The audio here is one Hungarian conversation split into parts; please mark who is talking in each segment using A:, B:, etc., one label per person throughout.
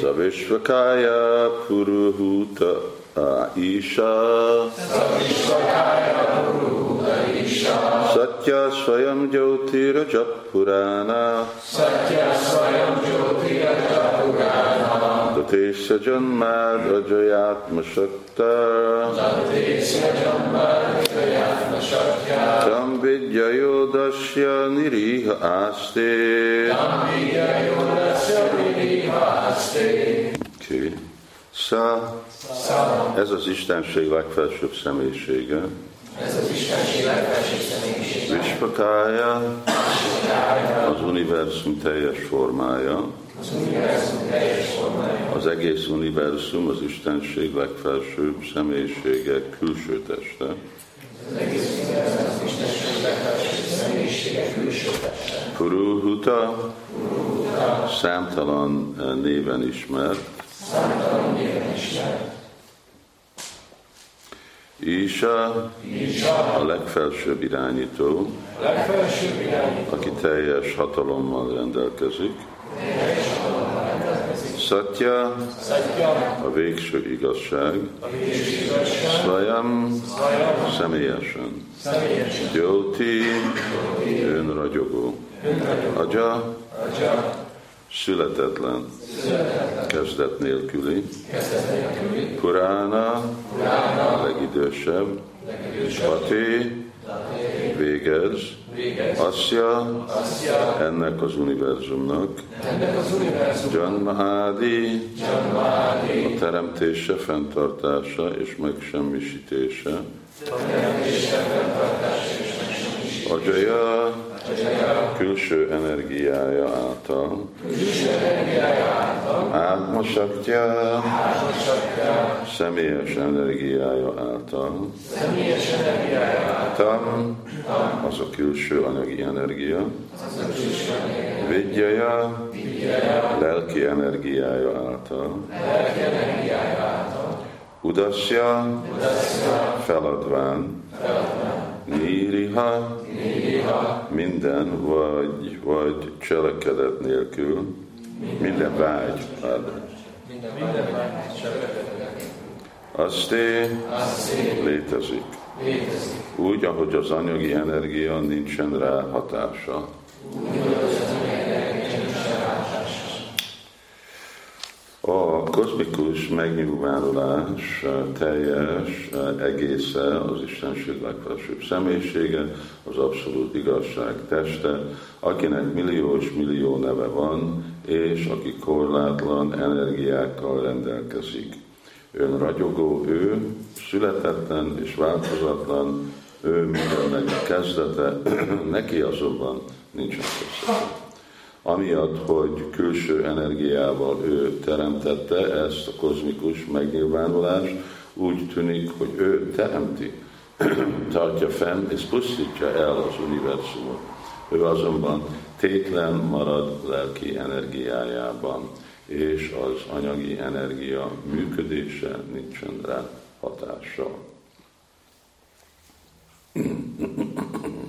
A: Savishvakaya Puruhuta Aisha. Satya Swayam Jyotiraja Purana
B: Satya Swayam Jyotiraja Purana
A: Datesya Janmad Ajayatma Shakta
B: Tatesya Jambhadikayatma Shakya
A: Tam Vidyayodasya Niriha Aste
B: Ambiya Yodasya Viriha Aste
A: Okay. Sa,
B: Szám.
A: ez az Istenség legfelsőbb személyisége.
B: Ez az Istenség legfelsőbb személyisége.
A: Vishvakája az univerzum teljes formája,
B: Az
A: egész univerzum az Istenség legfelsőbb személyisége külső teste. Puruhuta, számtalan néven ismert,
B: Számtalan néven ismert.
A: Isa,
B: Isa,
A: a legfelsőbb irányító,
B: a legfelsőbb irányító.
A: aki teljes hatalommal rendelkezik,
B: Teljes hatalommal rendelkezik.
A: Satya,
B: Szatya,
A: a végső igazság,
B: a végső igazság.
A: Személyesen,
B: személyesen.
A: Gyóti, önragyogó,
B: Atya,
A: születetlen, kezdet nélküli,
B: nélküli.
A: Purána, a legidősebb, Pati, végez,
B: Végez.
A: Asya, ennek az univerzumnak,
B: ennek az
A: a teremtése, fenntartása és megsemmisítése,
B: teremtése, fenntartása és megsemmisítése.
A: Ajaya, külső energiája által,
B: külső energiája által.
A: Átma Saktya,
B: Átmasakja,
A: személyes energiája által,
B: által.
A: Az a külső anyagi energia. Vidyaja, lelki energiája által, Udasya, feladván, Niriha,
B: Néha,
A: minden vagy, vagy cselekedet nélkül, minden vágy,
B: cselekedetek.
A: Azté
B: Azt
A: létezik.
B: létezik.
A: Úgy, ahogy az anyagi energia nincsen rá hatása. A kozmikus megnyilvánulás teljes egésze az Istenség legfelsőbb személyisége, az abszolút igazság teste, akinek milliós millió neve van, és aki korlátlan energiákkal rendelkezik. Ön ragyogó, ő születetlen és változatlan, ő mindennek kezdete, neki azonban nincsen kezdete. Amiatt, hogy külső energiával ő teremtette ezt a kozmikus megnyilvánulást, úgy tűnik, hogy ő teremti, tartja fenn és pusztítja el az univerzumot. Ő azonban tétlen marad lelki energiájában, és az anyagi energia működése nincsen rá hatással.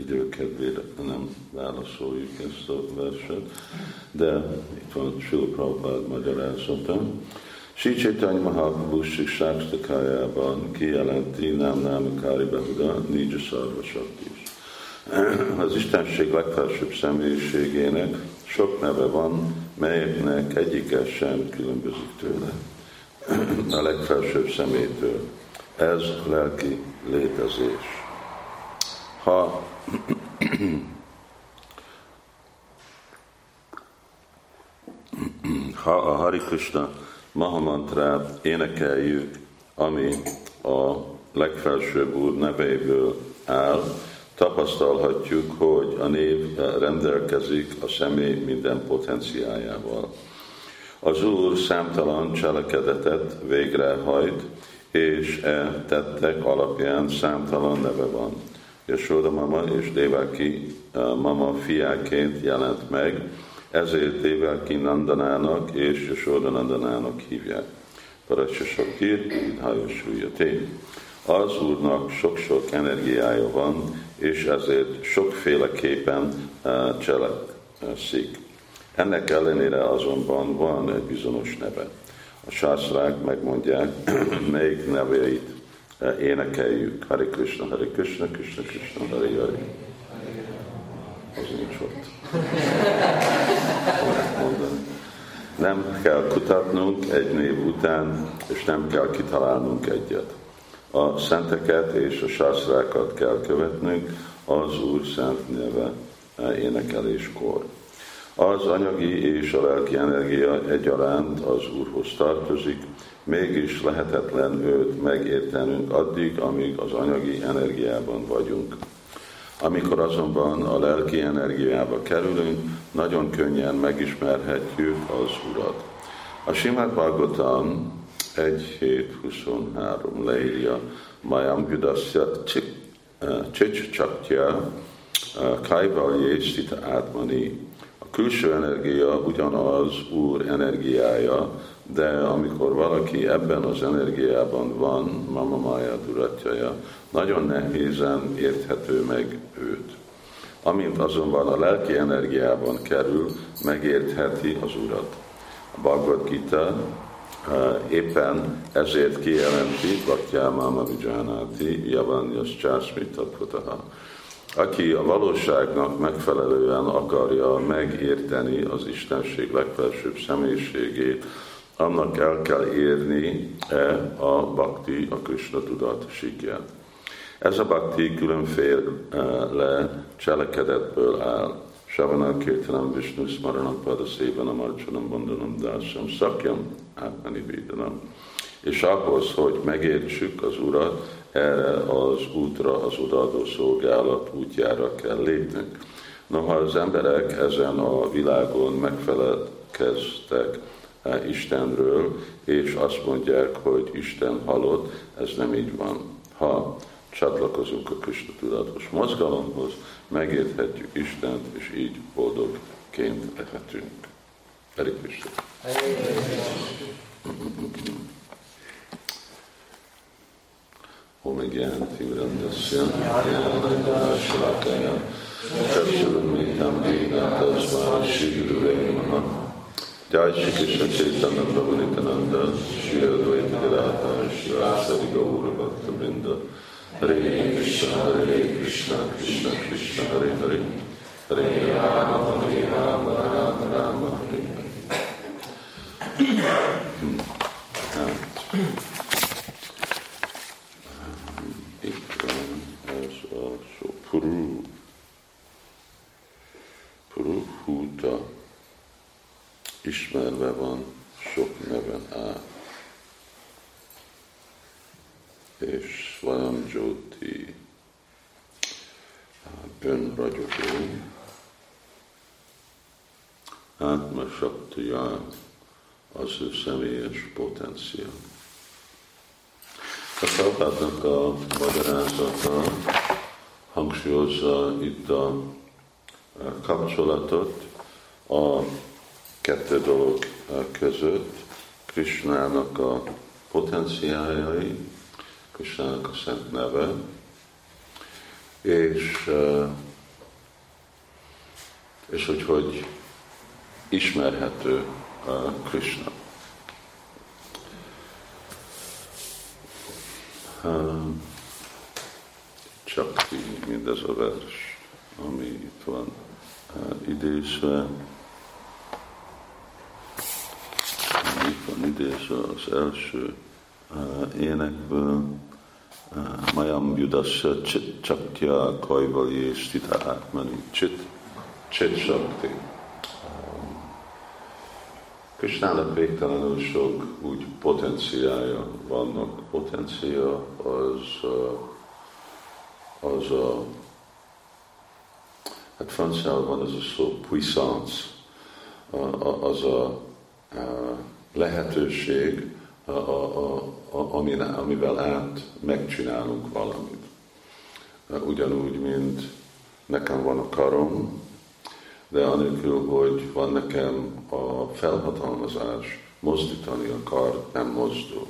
A: időkedvére nem válaszoljuk ezt a verset, de itt van Sula Prabhupád magyarázata. Sri Chaitanya Mahaprabhu Siksáksztakájában kijelenti nem nem Kári Behuda Nija Sarva is. Az Istenség legfelsőbb személyiségének sok neve van, melyeknek egyike sem különbözik tőle. A legfelsőbb szemétől. Ez lelki létezés. Ha ha a Hari Krishna Mahamantrát énekeljük, ami a legfelsőbb úr nevéből áll, tapasztalhatjuk, hogy a név rendelkezik a személy minden potenciájával. Az Úr számtalan cselekedetet végrehajt, és e tettek alapján számtalan neve van. Yashoda mama és Devaki mama fiáként jelent meg, ezért Devaki Nandanának és Yashoda Nandanának hívják. Parasasakir, Idhajasújaté. Az Úrnak sok-sok energiája van, és ezért sokféleképpen cselekszik. Ennek ellenére azonban van egy bizonyos neve. A sászrák megmondják, melyik neveit énekeljük. Hari Krishna, Hari Krishna, Krishna Krishna, Hari Hari. Az nincs ott. Nem kell kutatnunk egy név után, és nem kell kitalálnunk egyet. A szenteket és a sászrákat kell követnünk az Úr szent neve énekeléskor. Az anyagi és a lelki energia egyaránt az Úrhoz tartozik, mégis lehetetlen őt megértenünk addig, amíg az anyagi energiában vagyunk. Amikor azonban a lelki energiába kerülünk, nagyon könnyen megismerhetjük az Urat. A Simát Bhagavatam 1.7.23 leírja Mayam Gudasya Csics Csaktya Kaivalje Sita Átmani külső energia ugyanaz Úr energiája, de amikor valaki ebben az energiában van, Mama Maya Duratjaja, nagyon nehézen érthető meg őt. Amint azonban a lelki energiában kerül, megértheti az Urat. A Bhagavad Gita eh, éppen ezért kijelenti, Bhaktya Mama Vijjanati, Javanyas Csásmi Tatvataha, aki a valóságnak megfelelően akarja megérteni az Istenség legfelsőbb személyiségét, annak el kell érni -e a bhakti, a Krishna tudat sikját. Ez a bhakti különféle cselekedetből áll. Savana Kirtanam Vishnu Smaranam Pada Szévanam Arcsanam Bandanam Dásam Szakyam Átmeni Védanam. És ahhoz, hogy megértsük az Urat, erre az útra, az odaadó szolgálat útjára kell lépnünk. Noha az emberek ezen a világon megfelelkeztek eh, Istenről, és azt mondják, hogy Isten halott, ez nem így van. Ha csatlakozunk a Krishna tudatos mozgalomhoz, megérthetjük Istent, és így boldogként lehetünk. Hare Krishna. Om Gyantivrandasya Jnanandashakaya Chakshurumitam Dina Tasma Shri Gurave Namaha Jai Shri Krishna Chaitanya Prabhu Nityananda Shri Advaita Gadadhar Shri Asari Gaura Bhakta Vrinda Hare Krishna Hare Krishna Krishna Krishna Hare Hare Hare Rama Hare Rama Rama Rama Hare Hare Puru, Puruhuta ismerve van sok neven át. És Svayam Jyoti önragyogó, Saktiya az ő személyes potenciál. A Prabhupádnak a magyarázata hangsúlyozza itt a kapcsolatot a kettő dolog között, Krishnának a potenciáljai, Krishnának a szent neve, és, és hogy hogy ismerhető Krishna. Csak így mindez a vers, ami itt van uh, idézve. Itt van idézve az első uh, énekből. Uh, Mayam Judasya Chaktya Kajvali Stita Átmani Chit Chit Shakti. Krisnának végtelenül sok úgy potenciája vannak. Potencia az, az a, hát franciául van az a szó puissance, az a, a lehetőség, a, a, a, amivel át megcsinálunk valamit. Ugyanúgy, mint nekem van a karom, de anélkül, hogy van nekem a felhatalmazás mozdítani a kar, nem mozdul.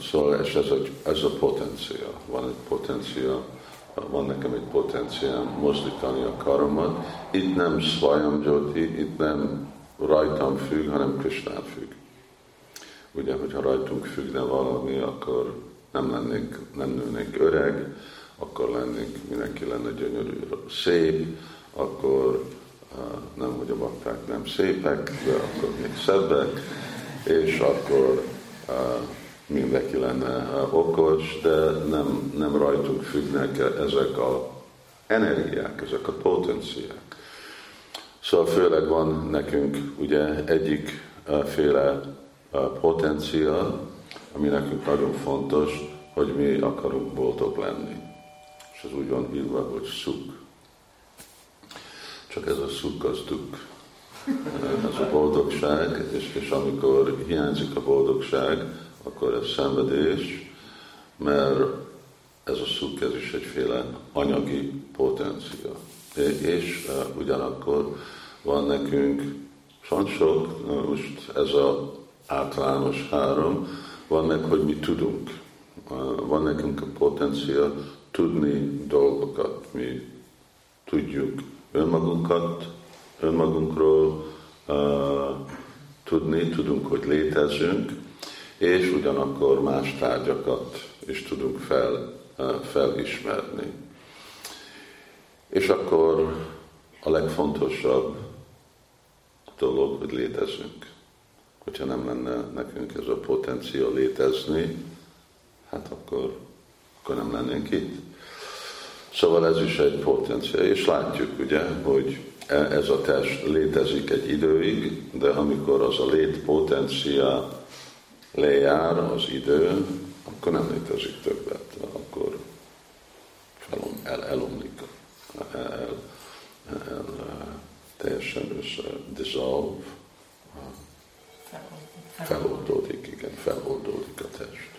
A: Szóval és ez a, ez a potencia, van egy potencia van nekem egy potenciám mozdítani a karomat. Itt nem Swayam Jyoti, itt nem rajtam függ, hanem Krishnán függ. Ugye, hogyha rajtunk függne valami, akkor nem lennénk, nem nőnénk öreg, akkor lennénk, mindenki lenne gyönyörű, szép, akkor nem, hogy a bakták nem szépek, de akkor még szebbek, és akkor mindenki lenne okos, de nem, nem rajtunk függnek ezek a energiák, ezek a potenciák. Szóval főleg van nekünk ugye egyik féle potencia, ami nekünk nagyon fontos, hogy mi akarunk boldog lenni. És ez úgy van írva, hogy szuk. Csak ez a szuk az duk. Ez a boldogság, és, és amikor hiányzik a boldogság, akkor ez szenvedés, mert ez a szuk, ez is egyféle anyagi potencia. És uh, ugyanakkor van nekünk sok, most ez a általános három, van meg, hogy mi tudunk. Van nekünk a potencia tudni dolgokat. Mi tudjuk önmagunkat, önmagunkról uh, tudni, tudunk, hogy létezünk, és ugyanakkor más tárgyakat is tudunk fel, uh, felismerni. És akkor a legfontosabb dolog, hogy létezünk. Hogyha nem lenne nekünk ez a potencia létezni, hát akkor, akkor nem lennénk itt. Szóval ez is egy potencia, és látjuk ugye, hogy e, ez a test létezik egy időig, de amikor az a létpotencia lejár az idő, akkor nem létezik többet, akkor felom, el, elomlik, el, el, el, teljesen össze dissolve, feloldódik, igen, feloldódik a test.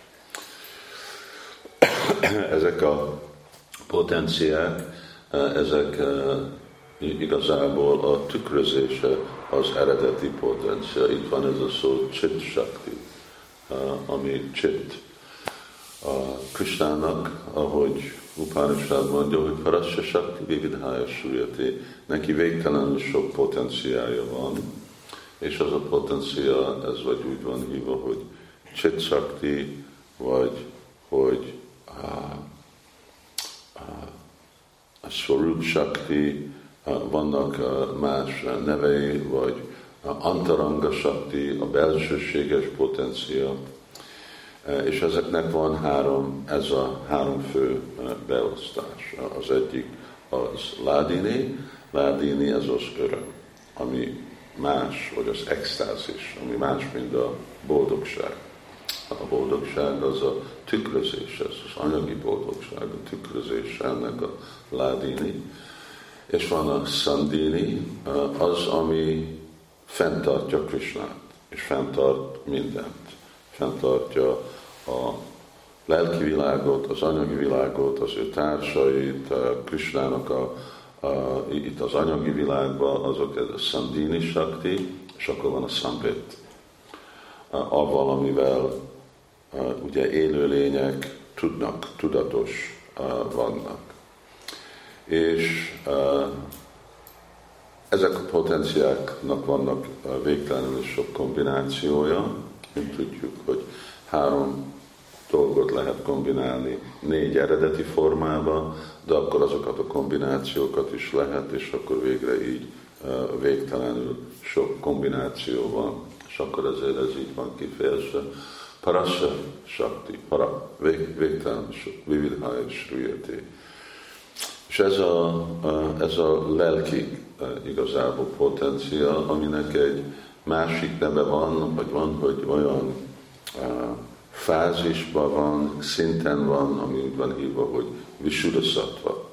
A: Ezek a potenciák, ezek igazából a tükrözése az eredeti potencia. Itt van ez a szó csit shakti, ami csit. A Kristának, ahogy Upanishad mondja, hogy Parasya Shakti Vividhaya Suryati, neki végtelenül sok potenciája van, és az a potencia, ez vagy úgy van hívva, hogy Chit Shakti, vagy hogy a, a, Swarup Shakti, vannak más nevei, vagy Antaranga Shakti, a belsőséges potencia, és ezeknek van három, ez a három fő beosztás. Az egyik az ládini, ládini ez az öröm, ami más, vagy az extázis, ami más, mint a boldogság. A boldogság az a tükrözés, ez az anyagi boldogság, a tükrözés ennek a ládini. És van a szandini, az, ami fenntartja Krishnát, és fenntart mindent. Fenntartja a lelki világot, az anyagi világot, az ő társait, Krisnának a a, itt az anyagi világban azok ez a Sandini Shakti, és akkor van a Sambit, a valamivel ugye élőlények tudnak, tudatos vannak. És ezek a potenciáknak vannak végtelenül sok kombinációja, mint tudjuk, hogy három dolgot lehet kombinálni négy eredeti formába, de akkor azokat a kombinációkat is lehet, és akkor végre így végtelenül sok kombináció van, és akkor ezért ez így van kifejezve. Parasya Shakti, para, vég, végtelen sok, vividhaya sriyati. És ez a, ez a lelki igazából potencia, aminek egy másik neve van, vagy van, hogy olyan fázisban van, szinten van, ami úgy van hívva, hogy Visuddha Sattva.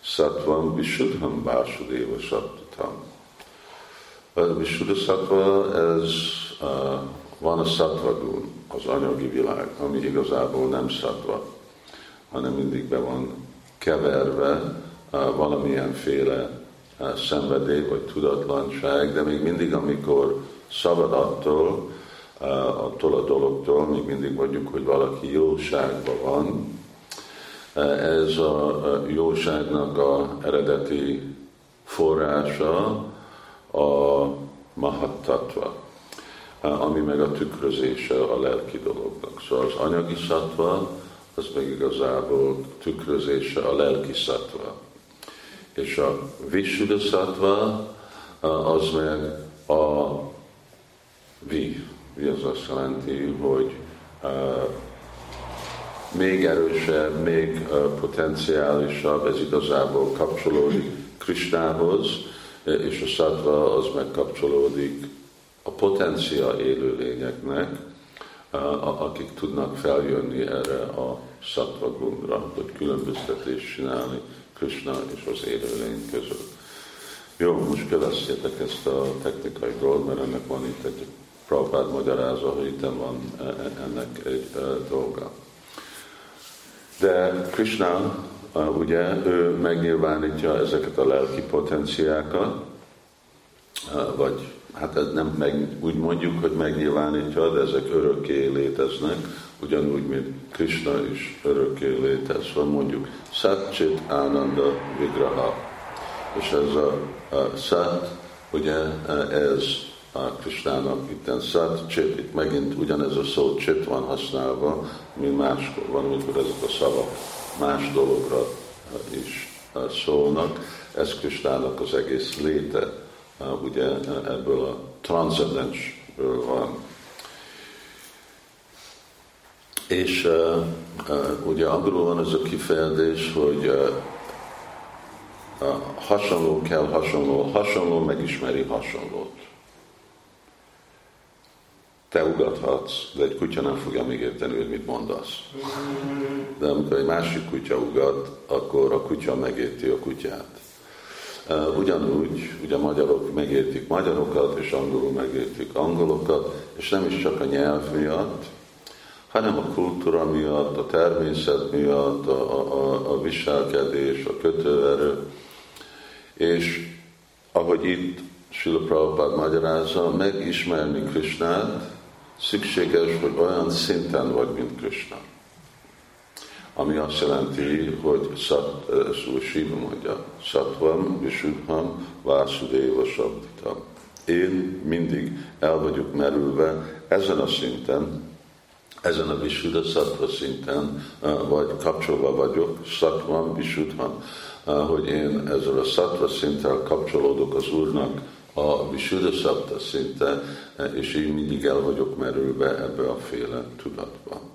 A: Sattvam Visuddham Vásudéva Sattatam. A Visuddha Sattva, ez van a Sattva az anyagi világ, ami igazából nem Sattva, hanem mindig be van keverve valamilyenféle szenvedély vagy tudatlanság, de még mindig, amikor szabad attól, attól a dologtól, még mindig mondjuk, hogy valaki jóságban van, Ez a jóságnak a eredeti forrása a mahattatva, ami meg a tükrözése a lelki dolognak. Szóval az anyagi szatva, az meg igazából tükrözése a lelki szatva. És a visuddha szatva, az meg a vi. Vi az azt jelenti, hogy még erősebb, még potenciálisabb, ez igazából kapcsolódik Kristához, és a szatva az megkapcsolódik a potencia élőlényeknek, akik tudnak feljönni erre a szatva gundra, hogy különböztetés csinálni Krishna és az élőlény között. Jó, most kövessétek ezt a technikai dolgot, mert ennek van itt egy Prabhupád magyarázza, hogy itt van e, e, ennek egy e, dolga. De Krishna, ugye, ő megnyilvánítja ezeket a lelki potenciákat, vagy hát nem meg, úgy mondjuk, hogy megnyilvánítja, de ezek örökké léteznek, ugyanúgy, mint Krishna is örökké létez. Van mondjuk Satchit Ananda Vigraha. És ez a, a Sat, ugye ez a Krishnának itt Sat, Chit, itt megint ugyanez a szó Chit van használva, mint máskor van, amikor ezek a szavak más dologra is szólnak. Ez Krishnának az egész léte, ugye ebből a transzcendensből van. És uh, uh, ugye angolul van ez a kifejezés, hogy hasonló kell hasonló, hasonló megismeri hasonlót. Te ugathatsz, de egy kutya nem fogja még érteni, hogy mit mondasz. De amikor egy másik kutya ugat, akkor a kutya megérti a kutyát. Ugyanúgy, ugye magyarok megértik magyarokat, és angolul megértik angolokat, és nem is csak a nyelv miatt, hanem a kultúra miatt, a természet miatt, a, a, a viselkedés, a kötőerő. És ahogy itt Sila Prabhupád magyarázza, megismerni Krishnát, szükséges, hogy olyan szinten vagy, mint Krishna. Ami azt jelenti, hogy szat, szó Siva mondja, Satvam, Visudham, Vásudéva Sabditam. Én mindig el vagyok merülve ezen a szinten, ezen a Visuddha Sattva szinten, vagy kapcsolva vagyok, Sattvam, Visuddham, hogy én ezzel a Sattva szinttel kapcsolódok az Úrnak a Visuddha Sattva szinte, és én mindig el vagyok merülve ebbe a féle tudatba.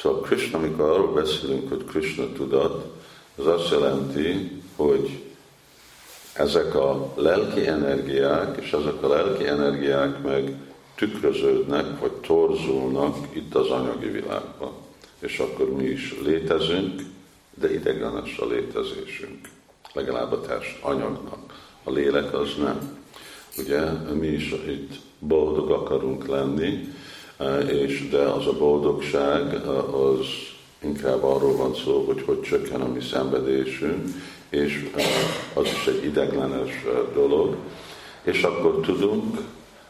A: Szóval Krishna, amikor arról beszélünk, hogy Krishna tudat, az azt jelenti, hogy ezek a lelki energiák, és ezek a lelki energiák meg tükröződnek, vagy torzulnak itt az anyagi világban. És akkor mi is létezünk, de ideglenes a létezésünk. Legalább a test anyagnak. A lélek az nem. Ugye mi is itt boldog akarunk lenni, és de az a boldogság az inkább arról van szó, hogy hogy csökken a mi szenvedésünk, és az is egy ideglenes dolog. És akkor tudunk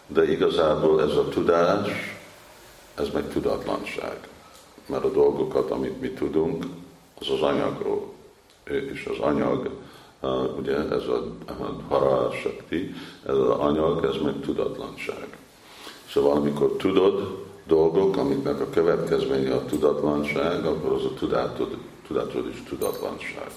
A: de igazából ez a tudás, ez meg tudatlanság. Mert a dolgokat, amit mi tudunk, az az anyagról. És az anyag, ugye ez a harasakti, ez az anyag, ez meg tudatlanság. Szóval amikor tudod dolgok, amiknek a következménye a tudatlanság, akkor az a tudátod, tudatod is tudatlanság.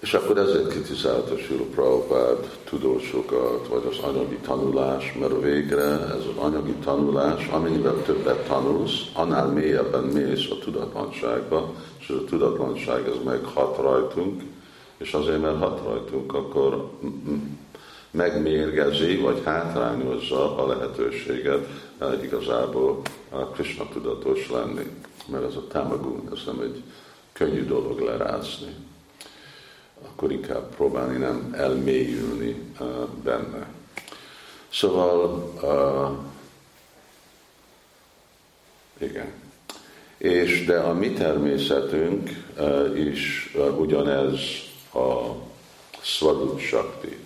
A: És akkor ezért kritizálta Sula Prabhupád tudósokat, vagy az anyagi tanulás, mert végre ez az anyagi tanulás, amennyivel többet tanulsz, annál mélyebben mész a tudatlanságba, és a tudatlanság ez meg hat rajtunk, és azért, mert hat rajtunk, akkor megmérgezi, vagy hátrányozza a lehetőséget eh, igazából a Krishna tudatos lenni. Mert ez a támagún, ez nem egy könnyű dolog lerázni akkor inkább próbálni nem elmélyülni uh, benne. Szóval, uh, igen. És de a mi természetünk uh, is uh, ugyanez a Svadup Shakti,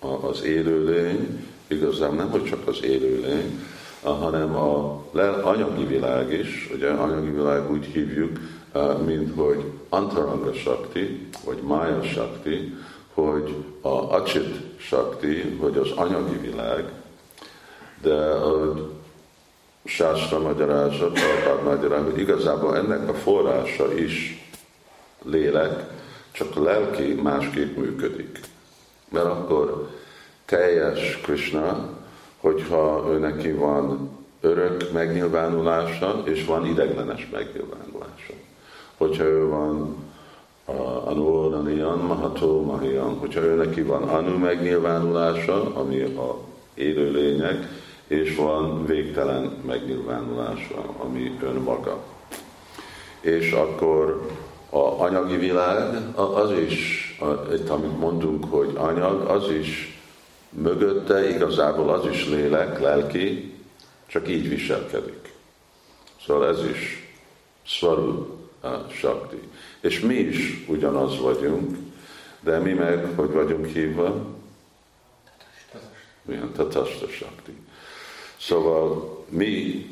A: az élőlény, igazán nem, hogy csak az élőlény, hanem a anyagi világ is, ugye anyagi világ úgy hívjuk, mint hogy Antaranga Sakti, vagy Maya Sakti, hogy a Acsit Sakti, hogy az anyagi világ, de a Sászra magyarázat, a magyarázat, hogy igazából ennek a forrása is lélek, csak a lelki másképp működik. Mert akkor teljes Krishna, hogyha ő neki van örök megnyilvánulása, és van ideglenes megnyilvánulása. Hogyha ő van Anulanian, Maható Mahian, hogyha ő neki van Anu megnyilvánulása, ami a élőlények, és van végtelen megnyilvánulása, ami önmaga. És akkor a anyagi világ, az is, itt amit mondunk, hogy anyag, az is mögötte igazából az is lélek, lelki, csak így viselkedik. Szóval ez is szvarú sakti. És mi is ugyanaz vagyunk, de mi meg, hogy vagyunk hívva? Milyen tatasta sakti. Szóval mi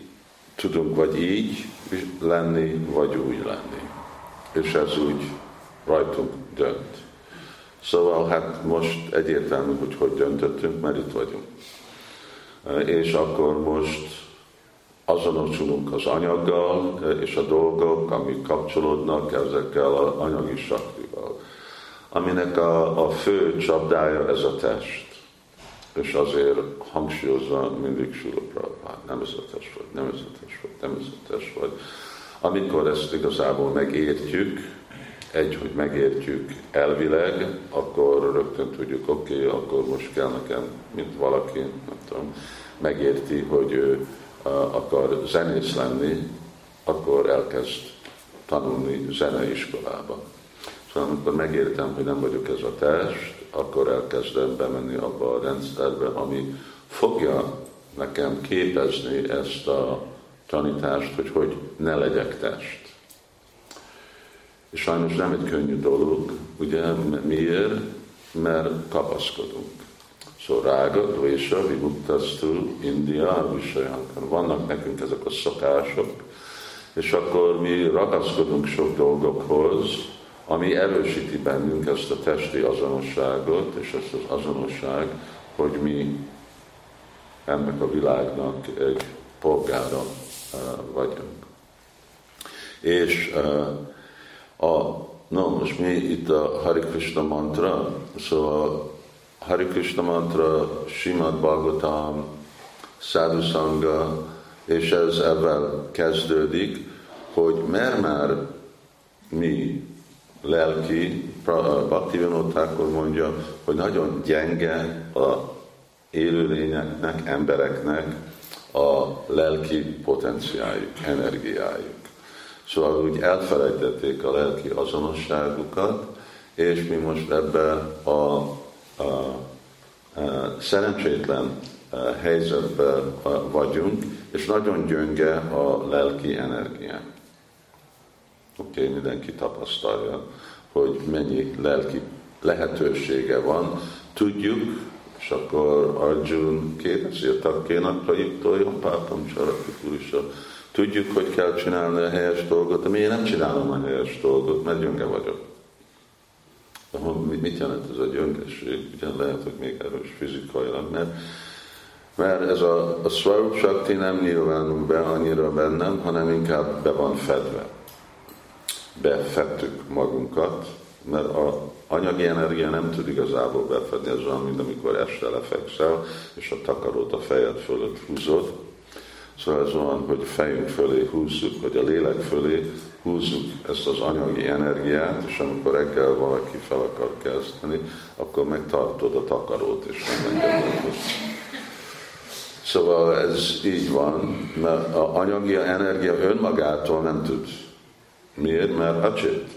A: tudunk vagy így lenni, vagy úgy lenni. És ez úgy rajtunk dönt. Szóval hát most egyértelmű, hogy hogy döntöttünk, mert itt vagyunk. És akkor most azonosulunk az anyaggal és a dolgok, amik kapcsolódnak ezekkel az anyagi saktival. Aminek a, a fő csapdája ez a test. És azért hangsúlyozza mindig Sula nem ez a test vagy, nem ez a test vagy, nem ez a test vagy. Amikor ezt igazából megértjük, egy, hogy megértjük elvileg, akkor rögtön tudjuk, oké, okay, akkor most kell nekem, mint valaki, nem tudom, megérti, hogy ő akar zenész lenni, akkor elkezd tanulni zeneiskolába. Szóval amikor megértem, hogy nem vagyok ez a test, akkor elkezdem bemenni abba a rendszerbe, ami fogja nekem képezni ezt a tanítást, hogy hogy ne legyek test. És sajnos nem egy könnyű dolog, ugye miért? Mert kapaszkodunk. Szóval rága, dvésa, vimuktasztú, India, visajankan. Vannak nekünk ezek a szokások, és akkor mi ragaszkodunk sok dolgokhoz, ami erősíti bennünk ezt a testi azonosságot, és ezt az azonosság, hogy mi ennek a világnak egy polgára uh, vagyunk. És uh, a, no, most mi itt a Hari Krishna mantra, szóval Hari Krishna mantra, Simad Bhagavatam, Sadhu Sangha, és ez ebben kezdődik, hogy mert már mi lelki, Bhaktivinoda Thakur mondja, hogy nagyon gyenge a élőlényeknek, embereknek a lelki potenciáljuk, energiájuk. Szóval úgy elfelejtették a lelki azonosságukat, és mi most ebbe a szerencsétlen helyzetben vagyunk, és nagyon gyönge a lelki energia. Oké, okay, mindenki tapasztalja, hogy mennyi lelki lehetősége van. Tudjuk, és akkor Arjun kérdezi a takkénak, projektoljon pápam Csarakipurisa. Tudjuk, hogy kell csinálni a helyes dolgot, de miért nem csinálom a helyes dolgot, mert gyönge vagyok. Mit jelent ez a gyöngesség? Ugye lehet, hogy még erős fizikailag, mert, mert ez a, a Swarup Shakti nem nyilvánul be annyira bennem, hanem inkább be van fedve. Befettük magunkat, mert a anyagi energia nem tud igazából befedni, ez olyan, mint amikor este lefekszel, és a takarót a fejed fölött húzod, Szóval ez olyan, hogy fejünk fölé húzzuk, vagy a lélek fölé húzzuk ezt az anyagi energiát, és amikor reggel valaki fel akar kezdeni, akkor megtartod a takarót, és nem Szóval ez így van, mert a anyagi energia önmagától nem tud. Miért? Mert acsit.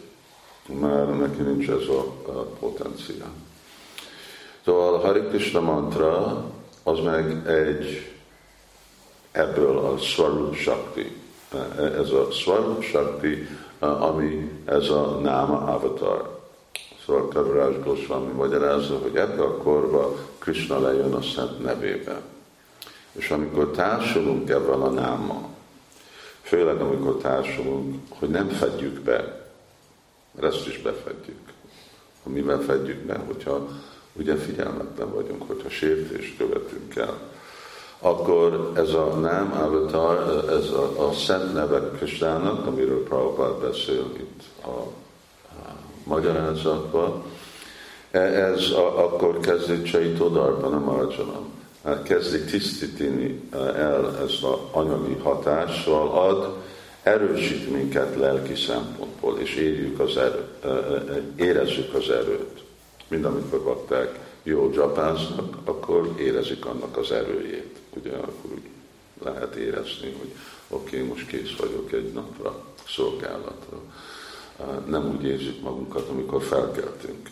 A: Mert neki nincs ez a, a potenciál. Szóval a Hari Krishna mantra az meg egy ebből a Swarup Shakti. Ez a Swarup Shakti, ami ez a Náma Avatar. Szóval Kaviraj Goswami magyarázza, hogy ebbe a korba Krishna lejön a szent nevébe. És amikor társulunk ebben a náma, főleg amikor társulunk, hogy nem fedjük be, mert ezt is befedjük. Ha mivel fedjük be, hogyha ugye figyelmetlen vagyunk, hogyha sértést követünk el, akkor ez a nem avatar, ez a, a szent nevek Kristának, amiről Prabhupád beszél itt a, a magyarázatban, e, ez a, akkor kezdi Csaitodárba, nem Arjanam. Hát kezdi tisztítani e, el ezt az anyagi hatással, ad, erősít minket lelki szempontból, és érjük az erő, e, érezzük az erőt. Mind amikor bakták jól dzsapáznak, akkor érezik annak az erőjét. Ugye akkor lehet érezni, hogy oké, okay, most kész vagyok egy napra, szolgálatra. Nem úgy érzük magunkat, amikor felkeltünk.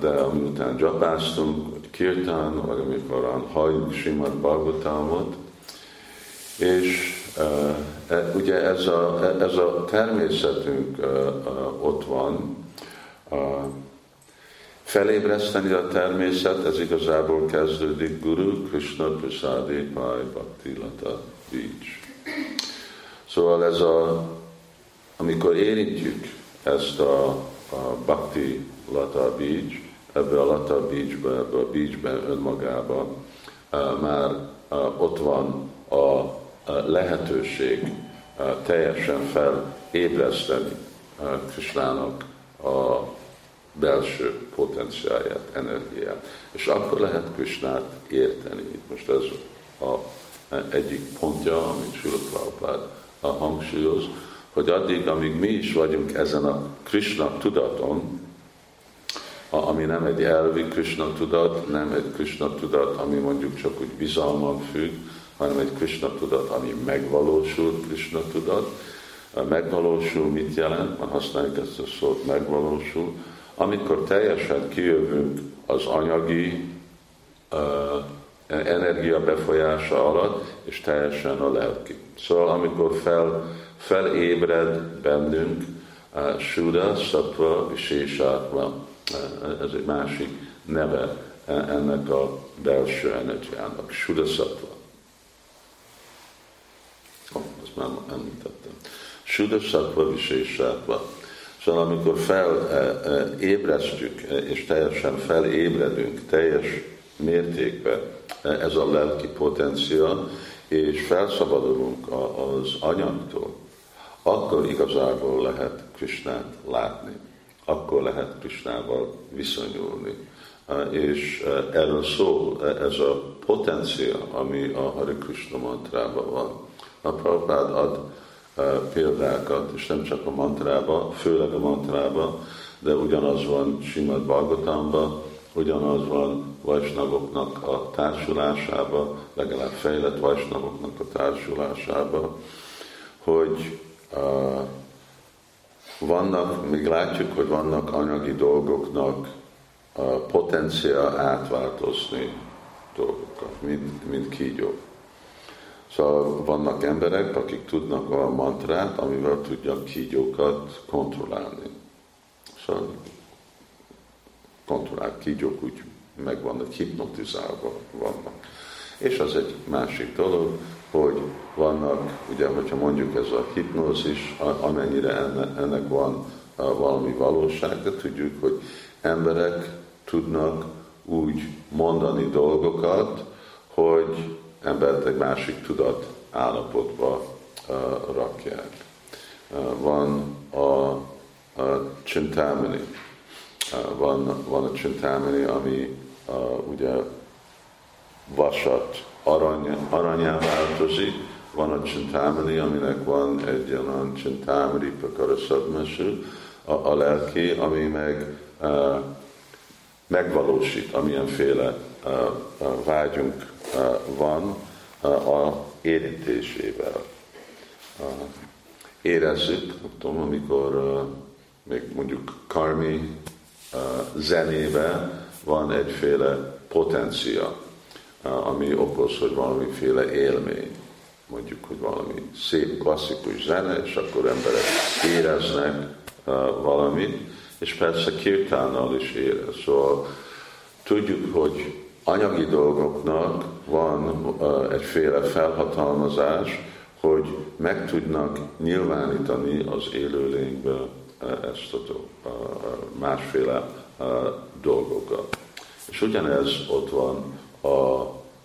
A: De amiután dzsapáztunk, vagy kirtán, vagy amikor halljuk Simad Bhagavatamot, és uh, ugye ez a, ez a természetünk ott van, Felébreszteni a természet, ez igazából kezdődik Guru Krishna Prasadi Pai Bhakti Lata Beach. Szóval ez a, amikor érintjük ezt a, a Bhakti Lata Beach, ebbe a Lata Beachbe, ebbe a beachbe önmagába, már ott van a lehetőség teljesen felébreszteni Krishnának a belső potenciáját, energiát. És akkor lehet Krisnát érteni. Most ez a egyik pontja, amit Sula a hangsúlyoz, hogy addig, amíg mi is vagyunk ezen a Krishna tudaton, ami nem egy elvi Krishna tudat, nem egy Krishna tudat, ami mondjuk csak úgy bizalman függ, hanem egy Krishna tudat, ami megvalósul Krishna tudat. Megvalósul mit jelent? Már használjuk ezt a szót, megvalósul amikor teljesen kijövünk az anyagi uh, energia befolyása alatt, és teljesen a lelki. Szóval amikor fel, felébred bennünk uh, Suda, Sattva, Visésátva, uh, ez egy másik neve ennek a belső energiának, Suda Sattva. Oh, ezt már említettem. Suda Sattva, Visésátva. Szóval amikor felébresztjük, e, e, és teljesen felébredünk, teljes mértékben ez a lelki potencia, és felszabadulunk az anyagtól, akkor igazából lehet Krisnát látni, akkor lehet Krisnával viszonyulni. És erről szól ez a potencia, ami a Hare Krishna mantrában van. A Prabhupád ad példákat, és nem csak a mantrába, főleg a mantrába, de ugyanaz van Simad Bhagavatamban, ugyanaz van Vajsnagoknak a társulásába, legalább fejlett Vajsnagoknak a társulásába, hogy uh, vannak, még látjuk, hogy vannak anyagi dolgoknak a potenciál átváltozni dolgokat, mint, mint kígyók. Szóval vannak emberek, akik tudnak olyan mantrát, amivel tudják kígyókat kontrollálni. Szóval kontrollált kígyók úgy meg vannak hipnotizálva vannak. És az egy másik dolog, hogy vannak, ugye, hogyha mondjuk ez a hipnózis, amennyire ennek van valami valóság, de tudjuk, hogy emberek tudnak úgy mondani dolgokat, hogy embert egy másik tudat állapotba rakják. Van a, a csintámini, van, van a csintámini, ami uh, ugye vasat arany, aranyá változik, van a csintámini, aminek van egy olyan csintámini pakaraszadmeső, a, a lelki, ami meg uh, megvalósít, amilyenféle uh, uh, vágyunk van a érintésével. Érezzük, tudom, amikor még mondjuk karmi zenébe van egyféle potencia, ami okoz, hogy valamiféle élmény. Mondjuk, hogy valami szép klasszikus zene, és akkor emberek éreznek valamit, és persze kirtánnal is érez. Szóval tudjuk, hogy anyagi dolgoknak van egyféle felhatalmazás, hogy meg tudnak nyilvánítani az élőlényből ezt a, másféle dolgokat. És ugyanez ott van a,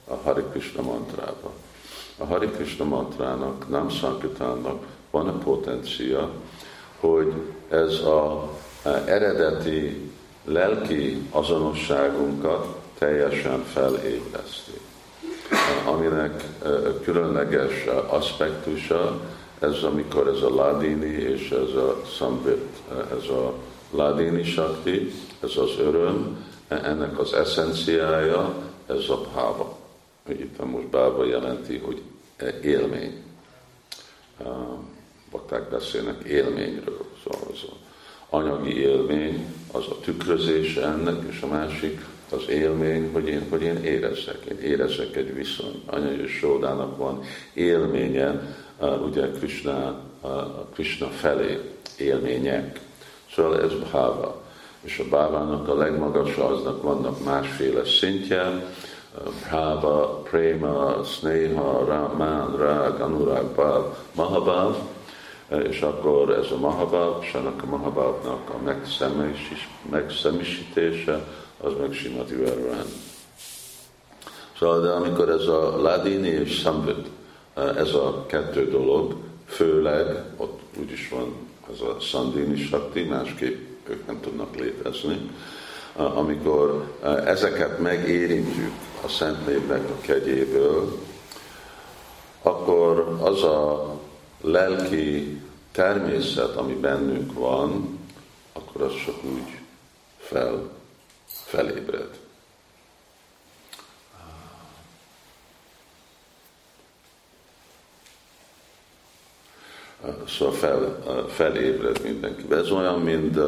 A: a Hari mantrában. A Hari Krishna mantrának, nem Sankitánnak van a potencia, hogy ez a eredeti lelki azonosságunkat teljesen felébreszti. Aminek különleges aspektusa, ez amikor ez a ladini és ez a szambit, ez a ladini sakti, ez az öröm, ennek az eszenciája, ez a bháva. Itt most bába jelenti, hogy élmény. Bakták beszélnek élményről, szóval az anyagi élmény, az a tükrözés ennek, és a másik az élmény, hogy én, hogy én érezzek, én érezzek egy viszony. Anya Sódának van élménye, ugye Krishna, Krishna felé élmények. Szóval ez bhava. És a bávának a legmagasabb, aznak vannak másféle szintje, bhava, prema, sneha, raman, rag, anurag, bhav, mahabhav, és akkor ez a mahabhav, és ennek a mahabhavnak a megszemisítése, az meg Simati Verván. Szóval, de amikor ez a Ladini és Samvit, ez a kettő dolog, főleg, ott úgyis van ez a Sandini Shakti, másképp ők nem tudnak létezni, amikor ezeket megérintjük a Szent Névnek a kegyéből, akkor az a lelki természet, ami bennünk van, akkor az csak úgy fel, felébred. Szóval fel, felébred mindenki. Ez olyan, mint,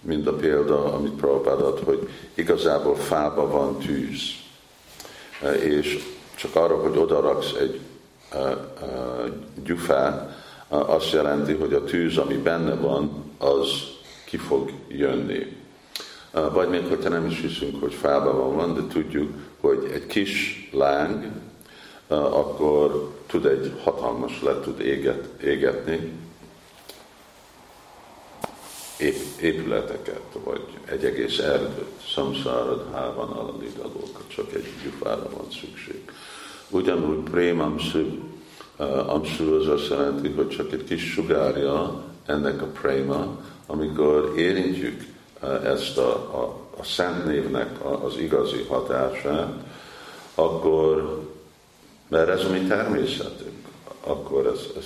A: mint a példa, amit Prabhupád ad, hogy igazából fába van tűz. És csak arra, hogy odaraksz egy gyufát, azt jelenti, hogy a tűz, ami benne van, az ki fog jönni. Vagy még hogyha nem is hiszünk, hogy fában van, de tudjuk, hogy egy kis láng, akkor tud egy hatalmas le tud éget, égetni épületeket, vagy egy egész erdőt, szamszárad, hában, alalidalókat, csak egy gyufára van szükség. Ugyanúgy prémamszű, amszű az azt jelenti, hogy csak egy kis sugárja ennek a préma, amikor érintjük ezt a, a, a szent névnek az igazi hatását, akkor mert ez a mi természetünk, akkor ez, ez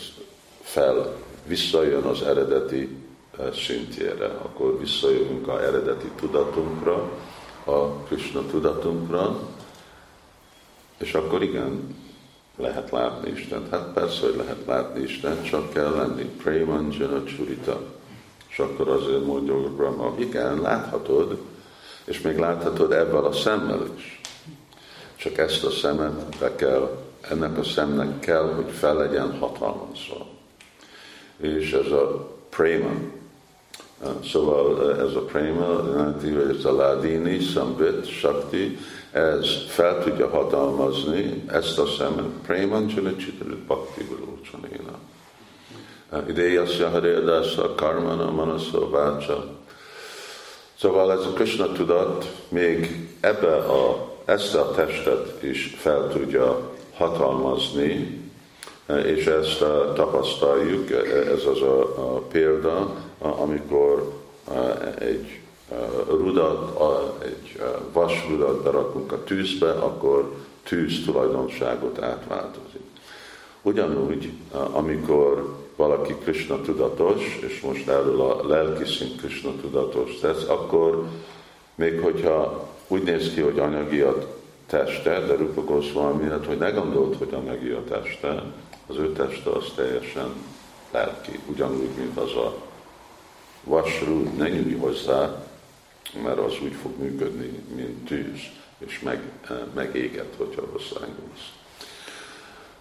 A: fel, visszajön az eredeti eh, szintjére, akkor visszajövünk a eredeti tudatunkra, a Krishna tudatunkra, és akkor igen, lehet látni Isten. Hát persze, hogy lehet látni Isten, csak kell lenni. Premanjana Churita. És akkor azért mondja hogy Brahma, igen, láthatod, és még láthatod ebben a szemmel is. Csak ezt a szemet be kell ennek a szemnek kell, hogy fel legyen hatalmazva. És ez a préma. Szóval ez a préma jelenti, hogy ez a ládini, szambit, sakti, ez fel tudja hatalmazni ezt a szemet. Préman csilicsitarit bhakti vilócsanéna. Idéjasya harédásza, karmana, manasza, vácsa. Szóval ez a Krishna tudat még ebbe a, ezt a testet is fel tudja hatalmazni, és ezt tapasztaljuk, ez az a, a példa, amikor egy rudat, egy vasrudat berakunk a tűzbe, akkor tűz tulajdonságot átváltozik. Ugyanúgy, amikor valaki Krishna tudatos, és most erről a lelki szint Krishna tudatos tesz, akkor még hogyha úgy néz ki, hogy anyagiat teste, de Rupa Goswami, hát, hogy ne gondolt, hogy a megi a teste, az ő teste az teljesen lelki, ugyanúgy, mint az a vasrú, ne nyújj hozzá, mert az úgy fog működni, mint tűz, és meg, megéget, hogyha hozzányúlsz.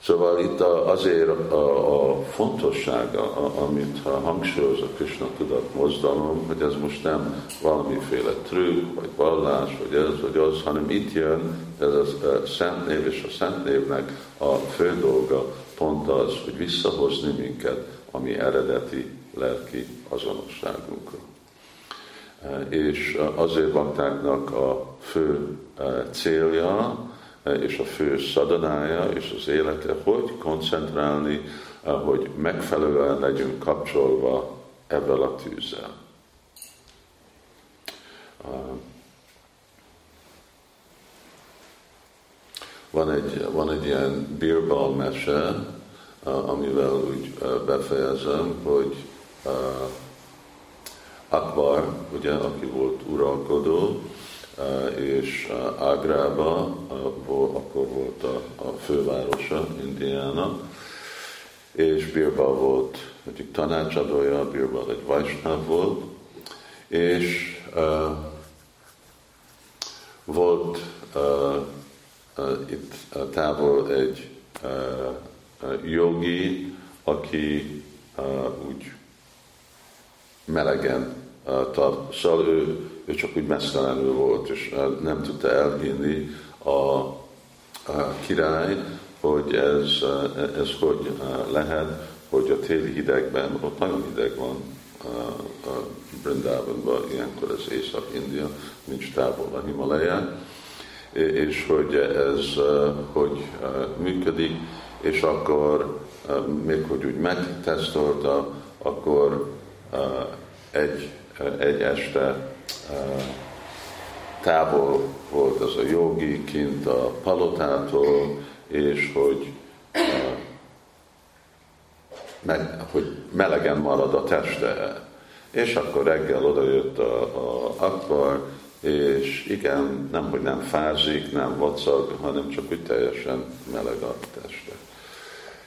A: Szóval itt azért a, a fontossága, amit hangsúlyoz a Krishna tudat mozdalom, hogy ez most nem valamiféle trükk, vagy vallás, vagy ez, vagy az, hanem itt jön ez a Szent Név, és a Szent Névnek a fő dolga pont az, hogy visszahozni minket a mi eredeti lelki azonosságunkra. És azért baktáknak a fő célja, és a fő szadanája és az élete, hogy koncentrálni, hogy megfelelően legyünk kapcsolva ebben a tűzzel. Van egy, van egy ilyen birbal mese, amivel úgy befejezem, hogy Akbar, ugye, aki volt uralkodó, és Ágrába, akkor volt a, a fővárosa Indiának, és Birbal volt egyik tanácsadója, Birbal egy Vajsnáv volt, és uh, volt uh, uh, itt távol egy uh, jogi, aki uh, úgy melegen uh, tart, szóval ő, ő csak úgy mesztelenül volt, és nem tudta elhinni a, a király, hogy ez, ez hogy lehet, hogy a téli hidegben, ott nagyon hideg van a, Brindában, ilyenkor az Észak-India, nincs távol a Himalaján, és hogy ez hogy működik, és akkor még hogy úgy megtesztolta, akkor egy, egy este távol volt az a jogi kint a palotától, és hogy meg, hogy melegen marad a teste. És akkor reggel odajött a, a Akbar, és igen, nem, hogy nem fázik, nem vacag, hanem csak úgy teljesen meleg a teste.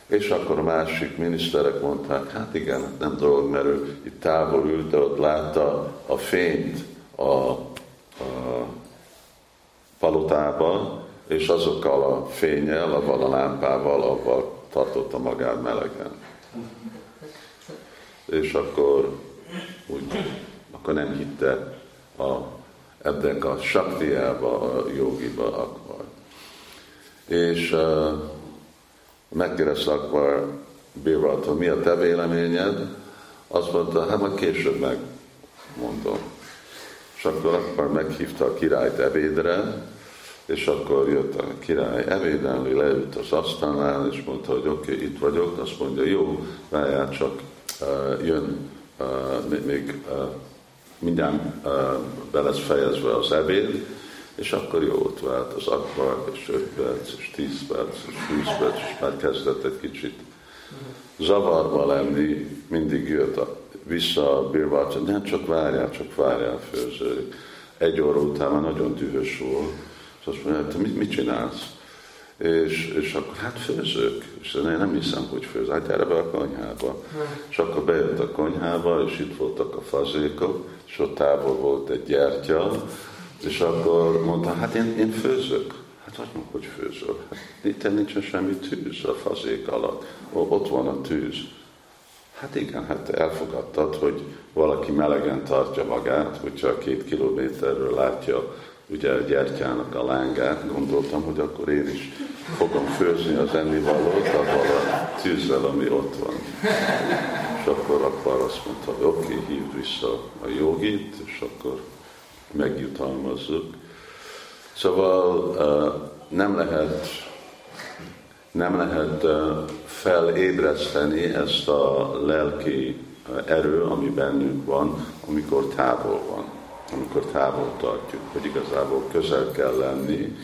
A: És akkor a másik miniszterek mondták, hát igen, nem dolog, mert ő itt távol ült, de ott látta a fényt a, a palotába, és azokkal a fényel, avval a lámpával, avval tartotta magát melegen és akkor úgy, akkor nem hitte a, ebben a saktiába, a jogiba akkor. És uh, megkérdezte akkor Birvaltól, mi a te véleményed? Azt mondta, hát majd később megmondom. És akkor akkor meghívta a királyt ebédre, és akkor jött a király ebédelni, leült az asztalnál, és mondta, hogy oké, okay, itt vagyok, azt mondja, jó, várjál csak, uh, jön uh, még uh, mindjárt uh, be lesz fejezve az ebéd, és akkor jó ott vált az akvar, és 5 perc, és 10 perc, és 20 perc, és már kezdett egy kicsit zavarba lenni, mindig jött a, vissza a bírvács, nem csak várjál, csak várjál főző. Egy óra után már nagyon dühös volt, és azt mondja, te mit, mit csinálsz? És, és akkor hát főzök. És én nem hiszem, hogy főz. Hát gyere be a konyhába. És akkor bejött a konyhába, és itt voltak a fazékok, és ott távol volt egy gyertya, és akkor mondta, hát én, én főzök. Hát hogy mondjuk, hogy főzök? Hát itt nincsen semmi tűz a fazék alatt. Ott van a tűz. Hát igen, hát elfogadtad, hogy valaki melegen tartja magát, hogyha két kilométerről látja ugye a gyertyának a lángát, gondoltam, hogy akkor én is fogom főzni az ennivalót avval a tűzzel, ami ott van. És akkor akkor azt mondta, hogy oké, okay, hívd vissza a jogit, és akkor megjutalmazzuk. Szóval nem lehet, nem lehet felébreszteni ezt a lelki erő, ami bennünk van, amikor távol van amikor távol tartjuk, hogy igazából közel kell lenni,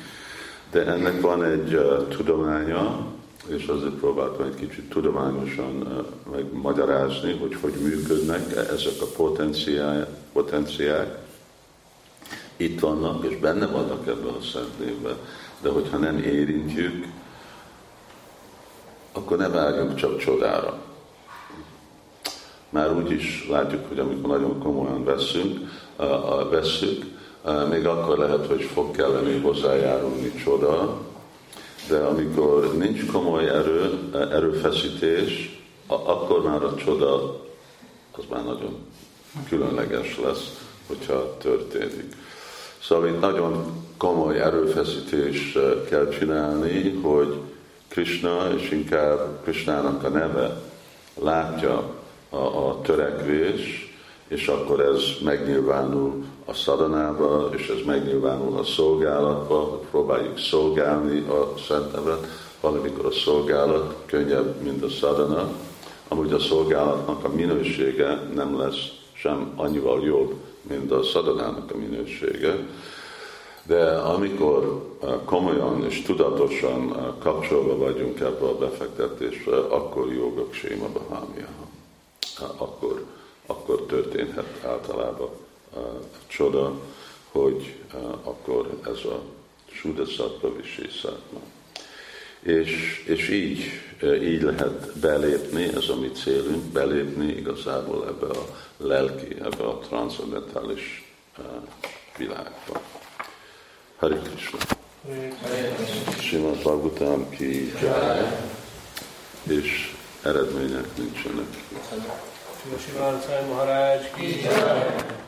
A: de ennek van egy tudománya, és azért próbáltam egy kicsit tudományosan megmagyarázni, hogy hogy működnek ezek a potenciák. Itt vannak, és benne vannak ebben a szentlévben, de hogyha nem érintjük, akkor ne várjunk csak csodára. Már úgy is látjuk, hogy amikor nagyon komolyan veszünk, vesszük, még akkor lehet, hogy fog kelleni hozzájárulni csoda, de amikor nincs komoly erő, erőfeszítés, akkor már a csoda az már nagyon különleges lesz, hogyha történik. Szóval itt nagyon komoly erőfeszítés kell csinálni, hogy Krishna, és inkább Krishnának a neve látja a, a törekvés, és akkor ez megnyilvánul a szadanába, és ez megnyilvánul a szolgálatba, hogy próbáljuk szolgálni a Szent Nevet, valamikor a szolgálat könnyebb, mint a szadana, amúgy a szolgálatnak a minősége nem lesz sem annyival jobb, mint a szadanának a minősége, de amikor eh, komolyan és tudatosan eh, kapcsolva vagyunk ebbe a befektetésre, akkor jogok séma bahámia. Eh, akkor, akkor történhet általában csoda, hogy akkor ez a Sudasattva Visészátma. És, és így, így lehet belépni, ez a mi célunk, belépni igazából ebbe a lelki, ebbe a transzendentális világba. Hare Krishna. Simát Bhagavatam ki jai, és eredmények nincsenek.
B: Simát Maharaj ki jai.